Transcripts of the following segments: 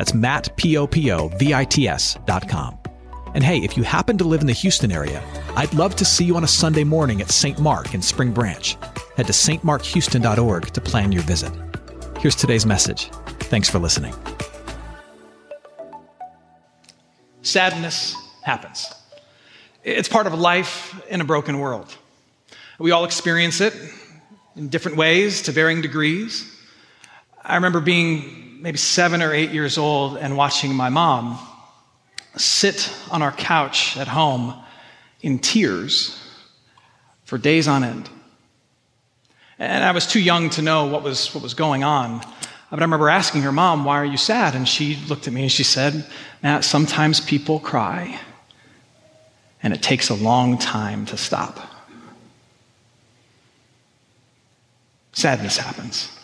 That's Matt, P-O-P-O-V-I-T-S dot com. And hey, if you happen to live in the Houston area, I'd love to see you on a Sunday morning at St. Mark in Spring Branch. Head to stmarkhouston.org to plan your visit. Here's today's message. Thanks for listening. Sadness happens. It's part of life in a broken world. We all experience it in different ways to varying degrees. I remember being maybe seven or eight years old and watching my mom sit on our couch at home in tears for days on end. And I was too young to know what was, what was going on. But I remember asking her, Mom, why are you sad? And she looked at me and she said, Matt, sometimes people cry, and it takes a long time to stop. Sadness happens.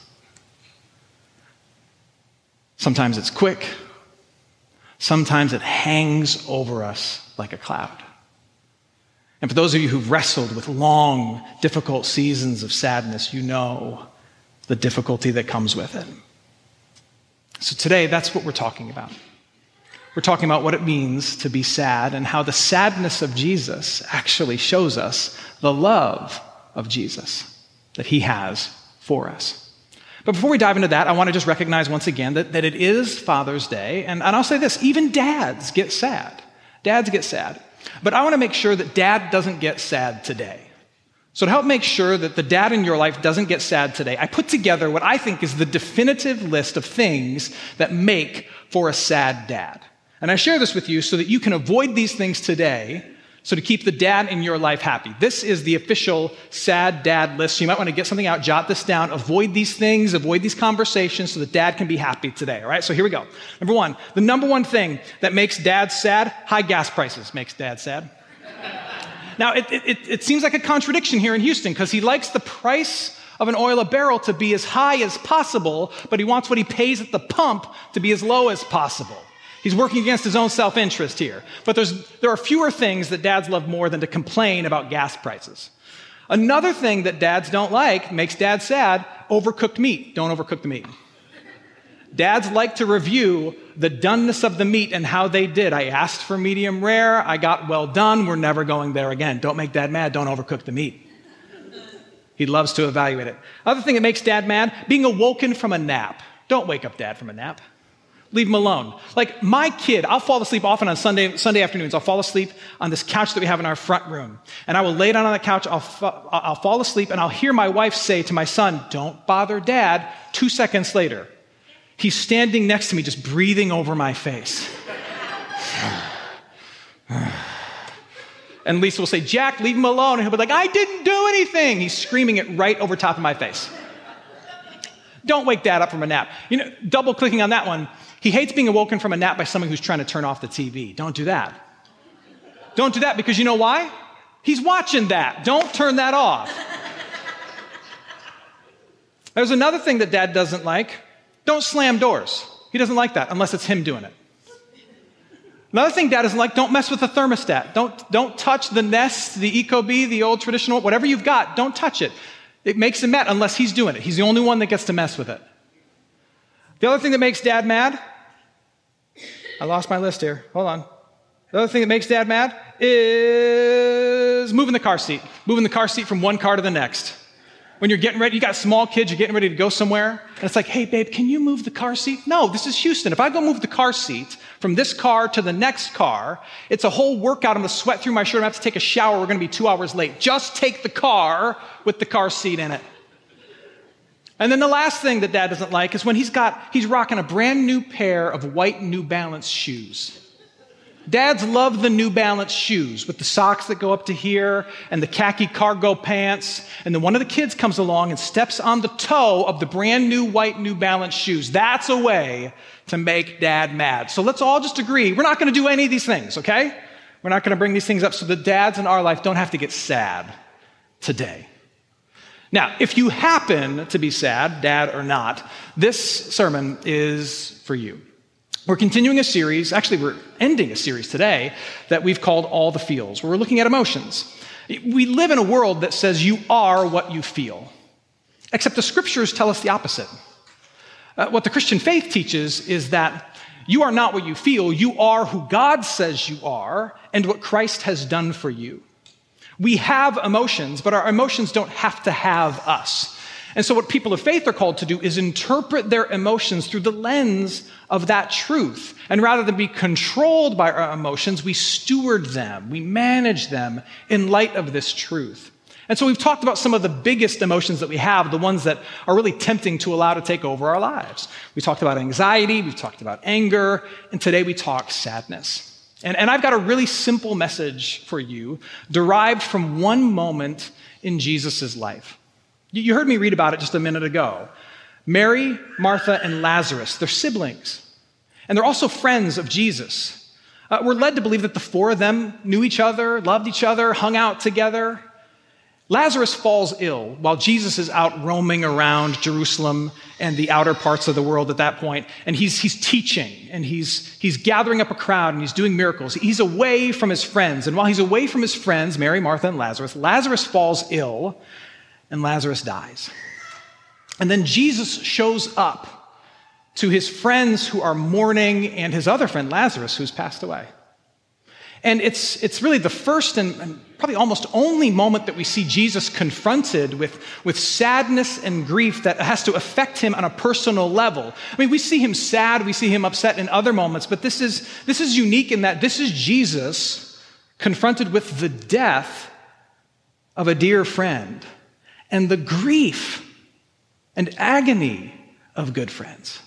Sometimes it's quick, sometimes it hangs over us like a cloud. And for those of you who've wrestled with long, difficult seasons of sadness, you know the difficulty that comes with it. So today, that's what we're talking about. We're talking about what it means to be sad and how the sadness of Jesus actually shows us the love of Jesus that he has for us. But before we dive into that, I want to just recognize once again that, that it is Father's Day. And, and I'll say this even dads get sad. Dads get sad. But I want to make sure that dad doesn't get sad today. So, to help make sure that the dad in your life doesn't get sad today, I put together what I think is the definitive list of things that make for a sad dad. And I share this with you so that you can avoid these things today so, to keep the dad in your life happy, this is the official sad dad list. You might want to get something out, jot this down, avoid these things, avoid these conversations so that dad can be happy today. All right, so here we go. Number one, the number one thing that makes dad sad high gas prices makes dad sad. now, it, it, it seems like a contradiction here in Houston because he likes the price of an oil a barrel to be as high as possible, but he wants what he pays at the pump to be as low as possible. He's working against his own self interest here. But there are fewer things that dads love more than to complain about gas prices. Another thing that dads don't like makes dads sad overcooked meat. Don't overcook the meat. Dads like to review the doneness of the meat and how they did. I asked for medium rare, I got well done, we're never going there again. Don't make dad mad, don't overcook the meat. He loves to evaluate it. Other thing that makes dad mad, being awoken from a nap. Don't wake up dad from a nap. Leave him alone. Like my kid, I'll fall asleep often on Sunday, Sunday afternoons. I'll fall asleep on this couch that we have in our front room. And I will lay down on the couch, I'll, fa- I'll fall asleep, and I'll hear my wife say to my son, Don't bother dad. Two seconds later, he's standing next to me, just breathing over my face. and Lisa will say, Jack, leave him alone. And he'll be like, I didn't do anything. He's screaming it right over top of my face. Don't wake dad up from a nap. You know, double clicking on that one, he hates being awoken from a nap by someone who's trying to turn off the TV. Don't do that. Don't do that because you know why? He's watching that. Don't turn that off. There's another thing that dad doesn't like don't slam doors. He doesn't like that unless it's him doing it. Another thing dad doesn't like don't mess with the thermostat. Don't, don't touch the Nest, the Ecobee, the old traditional, whatever you've got, don't touch it. It makes him mad unless he's doing it. He's the only one that gets to mess with it. The other thing that makes dad mad, I lost my list here. Hold on. The other thing that makes dad mad is moving the car seat, moving the car seat from one car to the next. When you're getting ready, you got small kids, you're getting ready to go somewhere, and it's like, hey, babe, can you move the car seat? No, this is Houston. If I go move the car seat from this car to the next car, it's a whole workout. I'm gonna sweat through my shirt. I'm gonna have to take a shower. We're gonna be two hours late. Just take the car with the car seat in it. And then the last thing that dad doesn't like is when he's got, he's rocking a brand new pair of white New Balance shoes. Dads love the New Balance shoes with the socks that go up to here and the khaki cargo pants. And then one of the kids comes along and steps on the toe of the brand new white New Balance shoes. That's a way to make dad mad. So let's all just agree we're not going to do any of these things, okay? We're not going to bring these things up so the dads in our life don't have to get sad today. Now, if you happen to be sad, dad or not, this sermon is for you. We're continuing a series, actually, we're ending a series today that we've called All the Feels, where we're looking at emotions. We live in a world that says you are what you feel, except the scriptures tell us the opposite. Uh, what the Christian faith teaches is that you are not what you feel, you are who God says you are and what Christ has done for you. We have emotions, but our emotions don't have to have us. And so, what people of faith are called to do is interpret their emotions through the lens of that truth. And rather than be controlled by our emotions, we steward them, we manage them in light of this truth. And so, we've talked about some of the biggest emotions that we have, the ones that are really tempting to allow to take over our lives. We talked about anxiety, we've talked about anger, and today we talk sadness. And, and I've got a really simple message for you, derived from one moment in Jesus' life. You heard me read about it just a minute ago. Mary, Martha, and Lazarus, they're siblings. And they're also friends of Jesus. Uh, we're led to believe that the four of them knew each other, loved each other, hung out together. Lazarus falls ill while Jesus is out roaming around Jerusalem and the outer parts of the world at that. And he's, he's teaching and he's, he's gathering up a crowd and he's doing miracles. He's away from his friends. And while he's away from his friends, Mary, Martha, and Lazarus, Lazarus falls ill and Lazarus dies. And then Jesus shows up to his friends who are mourning and his other friend, Lazarus, who's passed away. And it's, it's really the first and, and, probably almost only moment that we see Jesus confronted with, with sadness and grief that has to affect him on a personal level. I mean, we see him sad, we see him upset in other moments, but this is, this is unique in that this is Jesus confronted with the death of a dear friend and the grief and agony of good friends.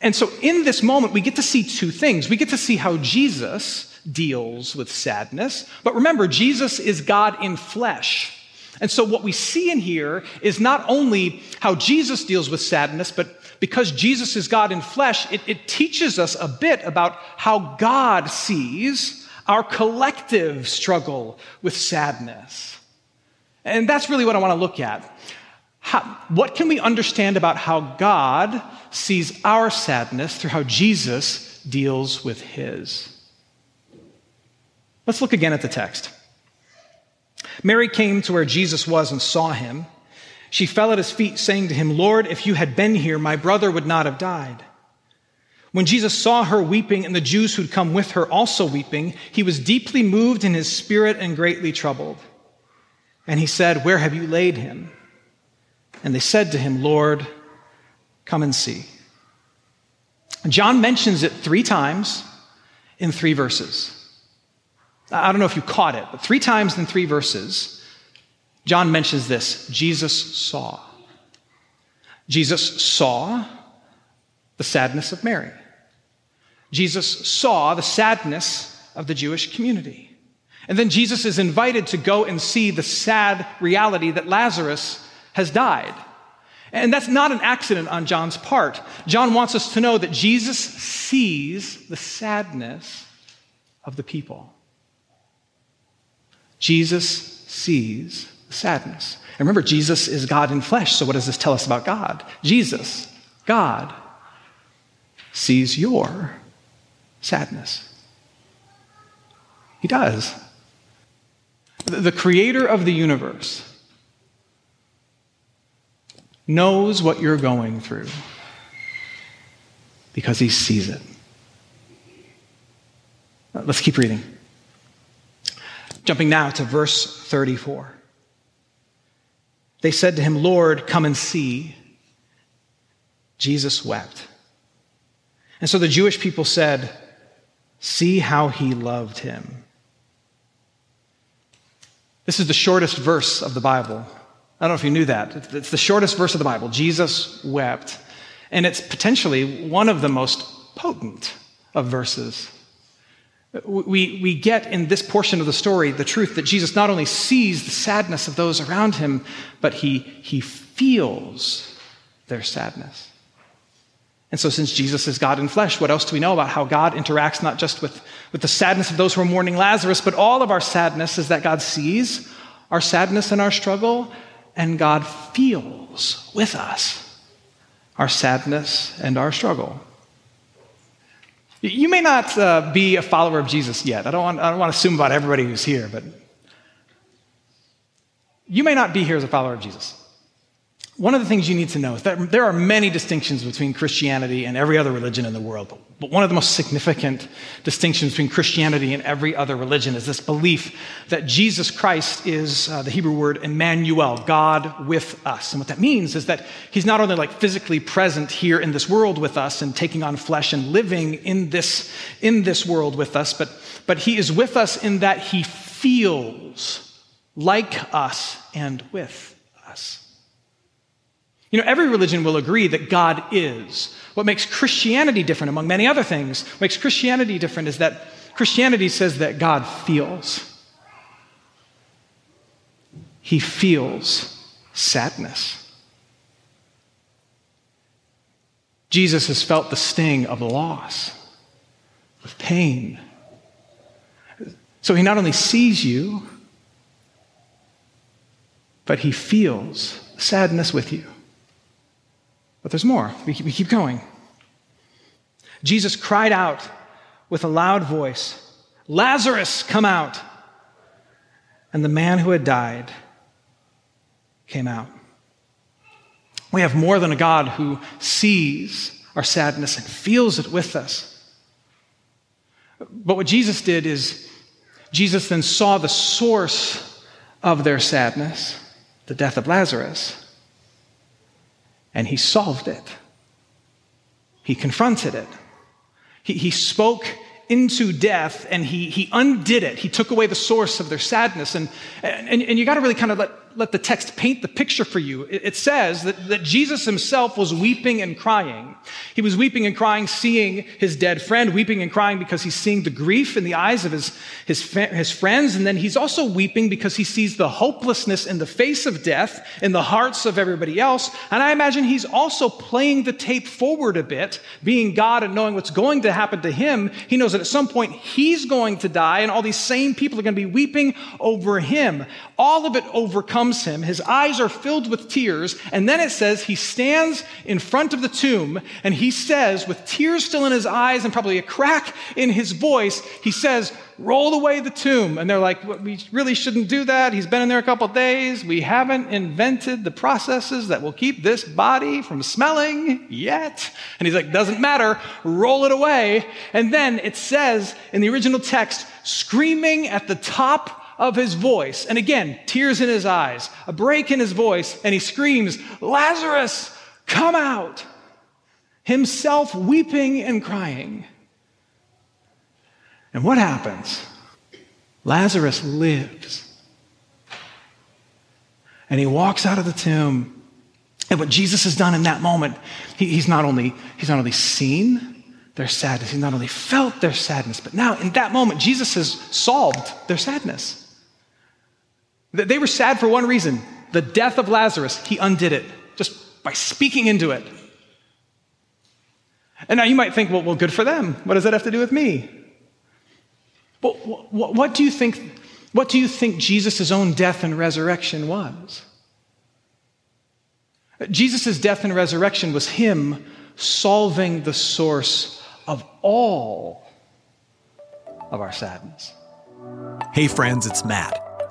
And so, in this moment, we get to see two things. We get to see how Jesus deals with sadness, but remember, Jesus is God in flesh. And so, what we see in here is not only how Jesus deals with sadness, but because Jesus is God in flesh, it, it teaches us a bit about how God sees our collective struggle with sadness. And that's really what I want to look at. How, what can we understand about how God sees our sadness through how Jesus deals with his? Let's look again at the text. Mary came to where Jesus was and saw him. She fell at his feet, saying to him, Lord, if you had been here, my brother would not have died. When Jesus saw her weeping and the Jews who'd come with her also weeping, he was deeply moved in his spirit and greatly troubled. And he said, Where have you laid him? And they said to him, Lord, come and see. John mentions it three times in three verses. I don't know if you caught it, but three times in three verses, John mentions this Jesus saw. Jesus saw the sadness of Mary. Jesus saw the sadness of the Jewish community. And then Jesus is invited to go and see the sad reality that Lazarus has died. And that's not an accident on John's part. John wants us to know that Jesus sees the sadness of the people. Jesus sees sadness. And remember, Jesus is God in flesh. So, what does this tell us about God? Jesus, God, sees your sadness. He does the creator of the universe, knows what you're going through because he sees it. Let's keep reading. Jumping now to verse 34. They said to him, Lord, come and see. Jesus wept. And so the Jewish people said, See how he loved him. This is the shortest verse of the Bible. I don't know if you knew that. It's the shortest verse of the Bible. Jesus wept. And it's potentially one of the most potent of verses We, we get in this portion of the story the truth that Jesus not only sees the sadness of those around him, but he, he feels their sadness. And so, since Jesus is God in flesh, what else do we know about how God interacts not just with, with the sadness of those who are mourning Lazarus, but all of our sadness is that God sees our sadness and our struggle, and God feels with us our sadness and our struggle. You may not uh, be a follower of Jesus yet. I don't, want, I don't want to assume about everybody who's here, but you may not be here as a follower of Jesus. One of the things you need to know is that there are many distinctions between Christianity and every other religion in the world. But one of the most significant distinctions between Christianity and every other religion is this belief that Jesus Christ is uh, the Hebrew word Emmanuel, God with us. And what that means is that he's not only like physically present here in this world with us and taking on flesh and living in this, in this world with us, but, but he is with us in that he feels like us and with us. You know, every religion will agree that God is. What makes Christianity different, among many other things, makes Christianity different is that Christianity says that God feels. He feels sadness. Jesus has felt the sting of loss, of pain. So he not only sees you, but he feels sadness with you. But there's more. We keep, going. Jesus cried out with a loud voice, Lazarus, come out. And the man who had died came out. We have more than a God who sees our sadness and feels it with us. But what Jesus did is, Jesus then saw the source of their sadness, the death of Lazarus and he solved it. He confronted it. He, he spoke into death and he, he undid it. He took away the source of their sadness. And, and, and you got to really kind of let, let the text paint the picture for you. It, says that, that Jesus himself was weeping and crying. He was weeping and crying, seeing his dead friend, weeping and crying because he's seeing the grief in the eyes of his, his, his friends. And then he's also weeping because he sees the hopelessness in the face of death in the hearts of everybody else. And I imagine he's also playing the tape forward a bit, being God and knowing what's going to happen to him. He knows that at some point he's going to die and all these same people are going to be weeping over him. All of it overcomes overcomes him. His eyes are filled with tears. And then it says he stands in front of the tomb and he says, with tears still in his eyes and probably a crack in his voice, he says, Roll away the tomb. And they're like, We really shouldn't do that. He's been in there a couple days. We haven't invented the processes that will keep this body from smelling yet. And he's like, Doesn't matter. Roll it away. And then it says in the original text, screaming at the top of his voice. And again, tears in his eyes, a break in his voice, and he screams, Lazarus, come out! Himself weeping and crying. And what happens? Lazarus lives. And he walks out of the tomb. And what Jesus has done in that moment, he, he's, not only, he's not only seen their sadness, he's not only felt their sadness, but now in that moment, Jesus has solved their sadness. They were sad for one reason the death of Lazarus. He undid it just by speaking into it. And now you might think, well, well good for them. What does that have to do with me? But what, what do you think? What do you think Jesus' own death and resurrection was? Jesus' death and resurrection was him solving the source of all of our sadness. Hey, friends, it's Matt.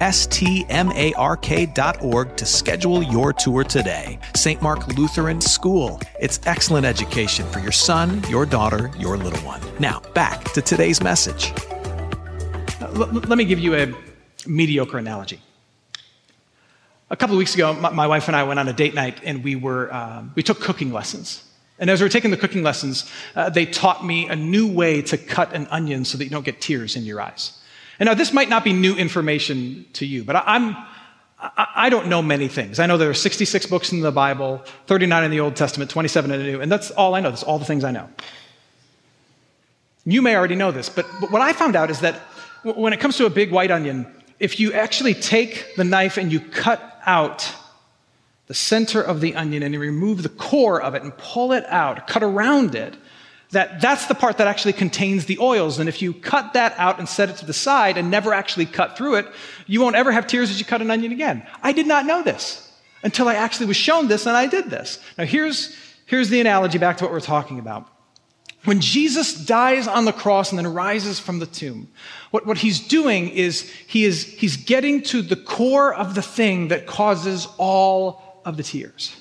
S T M A R K dot org to schedule your tour today. St. Mark Lutheran School. It's excellent education for your son, your daughter, your little one. Now, back to today's message. Let me give you a mediocre analogy. A couple of weeks ago, my, wife and I went on a date night and we, were, um, we took cooking lessons. And as we were taking the cooking lessons, uh, they taught me a new way to cut an onion so that you don't get tears in your eyes. And now, this might not be new information to you, but I, I'm, I don't know many things. I know there are 66 books in the Bible, 39 in the Old Testament, 27 in the New, and that's all I know. That's all the things I know. You may already know this, but, but what I found out is that when it comes to a big white onion, if you actually take the knife and you cut out the center of the onion and you remove the core of it and pull it out, cut around it, that that's the part that actually contains the oils. And if you cut that out and set it to the side and never actually cut through it, you won't ever have tears as you cut an onion again. I did not know this until I actually was shown this and I did this. Now here's, here's the analogy back to what we're talking about. When Jesus dies on the cross and then rises from the tomb, what, what he's doing is he is he's getting to the core of the thing that causes all of the tears.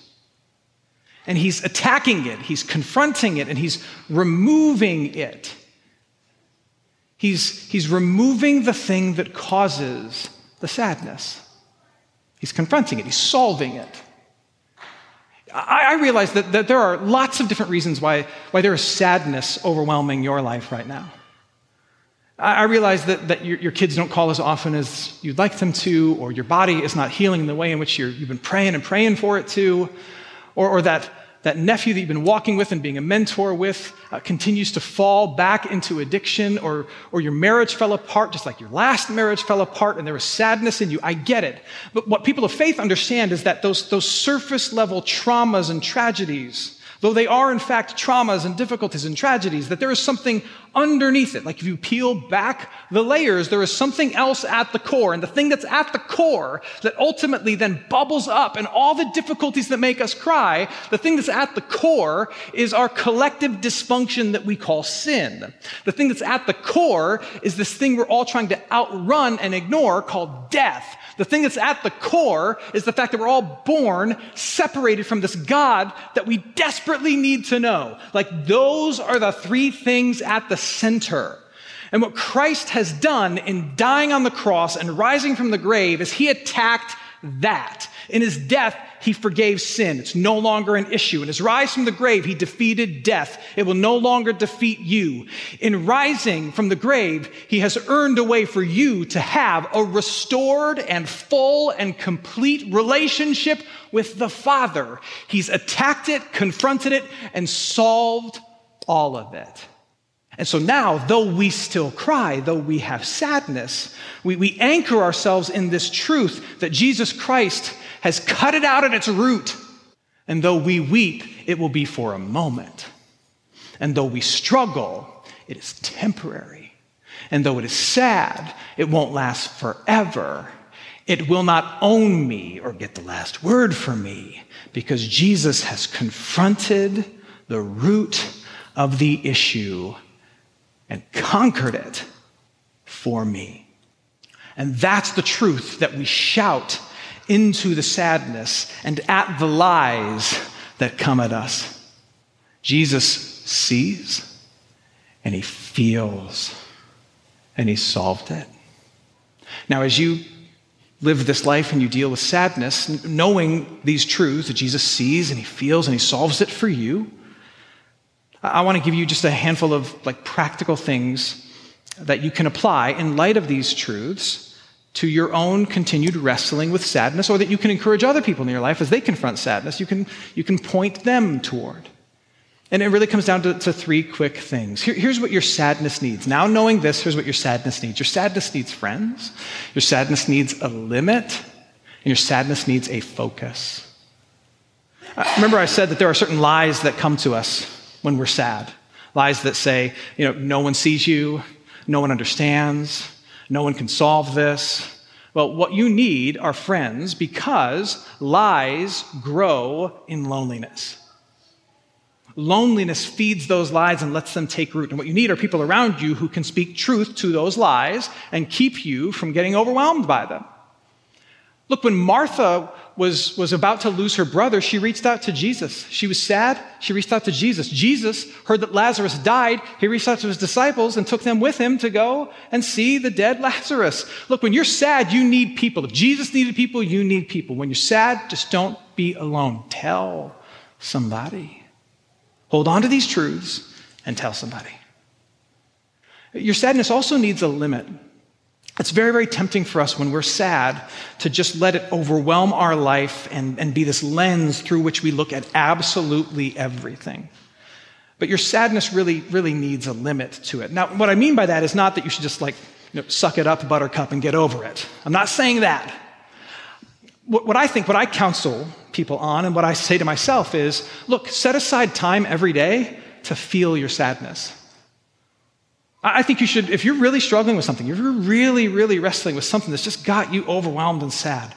And he's attacking it, he's confronting it, and he's removing it. He's, he's removing the thing that causes the sadness. He's confronting it, he's solving it. I, I realize that, that there are lots of different reasons why, why there is sadness overwhelming your life right now. I realize that, that your, your, kids don't call as often as you'd like them to, or your body is not healing in the way in which you have been praying and praying for it to, or, or that that nephew that you've been walking with and being a mentor with uh, continues to fall back into addiction, or, or your marriage fell apart just like your last marriage fell apart and there was sadness in you. I get it. But what people of faith understand is that those, those surface level traumas and tragedies, though they are in fact traumas and difficulties and tragedies, that there is something underneath it. Like if you peel back the layers, there is something else at the core. And the thing that's at the core that ultimately then bubbles up and all the difficulties that make us cry, the thing that's at the core is our collective dysfunction that we call sin. The thing that's at the core is this thing we're all trying to outrun and ignore called death. The thing that's at the core is the fact that we're all born separated from this God that we desperately need to know. Like those are the three things at the center. And what Christ has done in dying on the cross and rising from the grave is he attacked that. In his death, he forgave sin. It's no longer an issue. In his rise from the grave, he defeated death. It will no longer defeat you. In rising from the grave, he has earned a way for you to have a restored and full and complete relationship with the Father. He's attacked it, confronted it, and solved all of it. And so now, though we still cry, though we have sadness, we, we anchor ourselves in this truth that Jesus Christ has cut it out at its root. And though we weep, it will be for a moment. And though we struggle, it is temporary. And though it is sad, it won't last forever. It will not own me or get the last word for me because Jesus has confronted the root of the issue and conquered it for me. And that's the truth that we shout into the sadness and at the lies that come at us. Jesus sees and he feels and he solved it. Now, as you live this life and you deal with sadness, knowing these truths that Jesus sees and he feels and he solves it for you, I want to give you just a handful of like practical things that you can apply in light of these truths to your own continued wrestling with sadness, or that you can encourage other people in your life as they confront sadness. You can, you can point them toward. And it really comes down to, to three quick things. Here, here's what your sadness needs. Now, knowing this, here's what your sadness needs. Your sadness needs friends, your sadness needs a limit, and your sadness needs a focus. Uh, remember, I said that there are certain lies that come to us when we're sad. Lies that say, you know, no one sees you, no one understands, no one can solve this. Well, what you need are friends because lies grow in loneliness. Loneliness feeds those lies and lets them take root. And what you need are people around you who can speak truth to those lies and keep you from getting overwhelmed by them. Look, when Martha was, was about to lose her brother, she reached out to Jesus. She was sad. She reached out to Jesus. Jesus heard that Lazarus died. He reached out to his disciples and took them with him to go and see the dead Lazarus. Look, when you're sad, you need people. If Jesus needed people, you need people. When you're sad, just don't be alone. Tell somebody. Hold on to these truths and tell somebody. Your sadness also needs a limit. It's very, very tempting for us when we're sad to just let it overwhelm our life and, and be this lens through which we look at absolutely everything. But your sadness really, really needs a limit to it. Now, what I mean by that is not that you should just like you know, suck it up, buttercup, and get over it. I'm not saying that. What, what I think, what I counsel people on, and what I say to myself is look, set aside time every day to feel your sadness. I think you should, if you're really struggling with something, if you're really, really wrestling with something that's just got you overwhelmed and sad,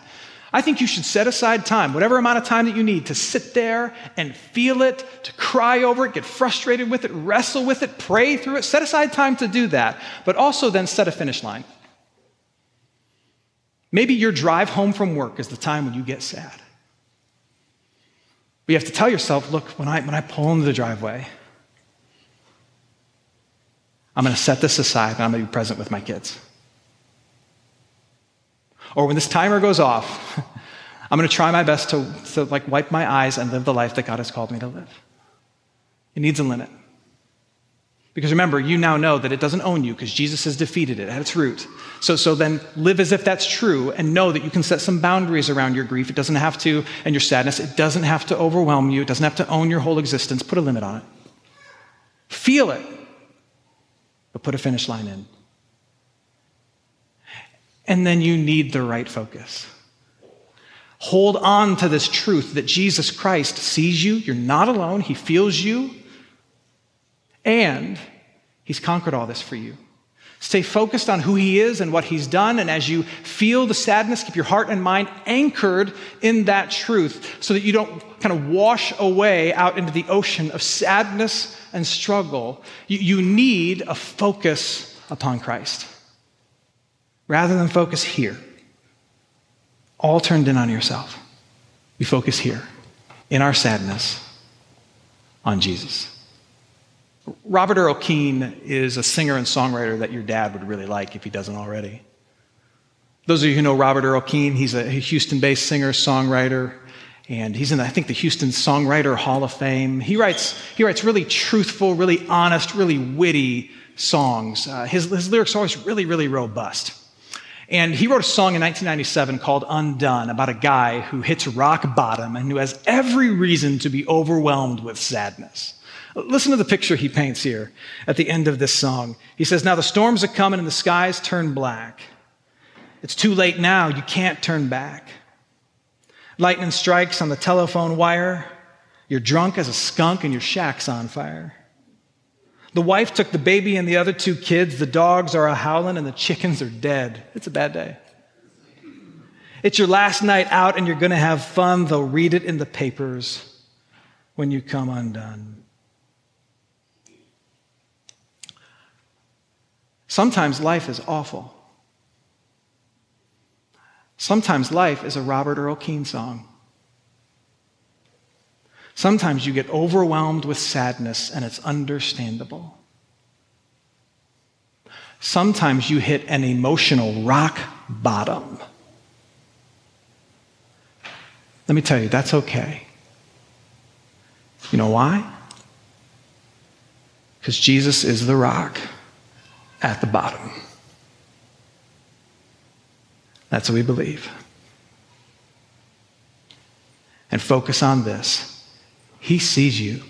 I think you should set aside time, whatever amount of time that you need, to sit there and feel it, to cry over it, get frustrated with it, wrestle with it, pray through it. Set aside time to do that, but also then set a finish line. Maybe your drive home from work is the time when you get sad. But you have to tell yourself look, when I, when I pull into the driveway, I'm going to set this aside and I'm going to be present with my kids. Or when this timer goes off, I'm going to try my best to, to like wipe my eyes and live the life that God has called me to live. It needs a limit. Because remember, you now know that it doesn't own you because Jesus has defeated it at its root. So, so then live as if that's true and know that you can set some boundaries around your grief. It doesn't have to, and your sadness, it doesn't have to overwhelm you. It doesn't have to own your whole existence. Put a limit on it. Feel it but put a finish line in. And then you need the right focus. Hold on to this truth that Jesus Christ sees you, you're not alone, He feels you, and He's conquered all this for you. Stay focused on who He is and what He's done, and as you feel the sadness, keep your heart and mind anchored in that truth so that you don't kind of wash away out into the ocean of sadness and struggle, you, you need a focus upon Christ. Rather than focus here, all turned in on yourself, we focus here, in our sadness, on Jesus. Robert Earl Keen is a singer and songwriter that your dad would really like if he doesn't already. Those of you who know Robert Earl Keen, he's a Houston based singer, songwriter, and he's in, I think, the Houston Songwriter Hall of Fame. He writes, he writes really truthful, really honest, really witty songs. Uh, his, his lyrics are always really, really robust. And he wrote a song in 1997 called Undone about a guy who hits rock bottom and who has every reason to be overwhelmed with sadness. Listen to the picture he paints here at the end of this song. He says, Now the storms are coming and the skies turn black. It's too late now, you can't turn back. Lightning strikes on the telephone wire. You're drunk as a skunk and your shack's on fire. The wife took the baby and the other two kids. The dogs are a howling and the chickens are dead. It's a bad day. It's your last night out and you're going to have fun. They'll read it in the papers when you come undone. Sometimes life is awful. Sometimes life is a Robert Earl Keen song. Sometimes you get overwhelmed with sadness and it's understandable. Sometimes you hit an emotional rock bottom. Let me tell you, that's okay. You know why? Because Jesus is the rock at the bottom. That's what we believe. And focus on this. He sees you.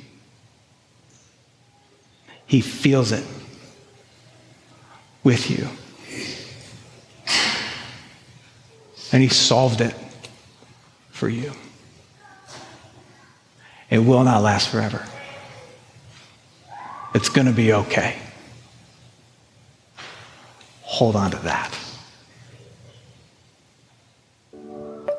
He feels it with you. And He solved it for you. It will not last forever. It's going to be okay. Hold on to that.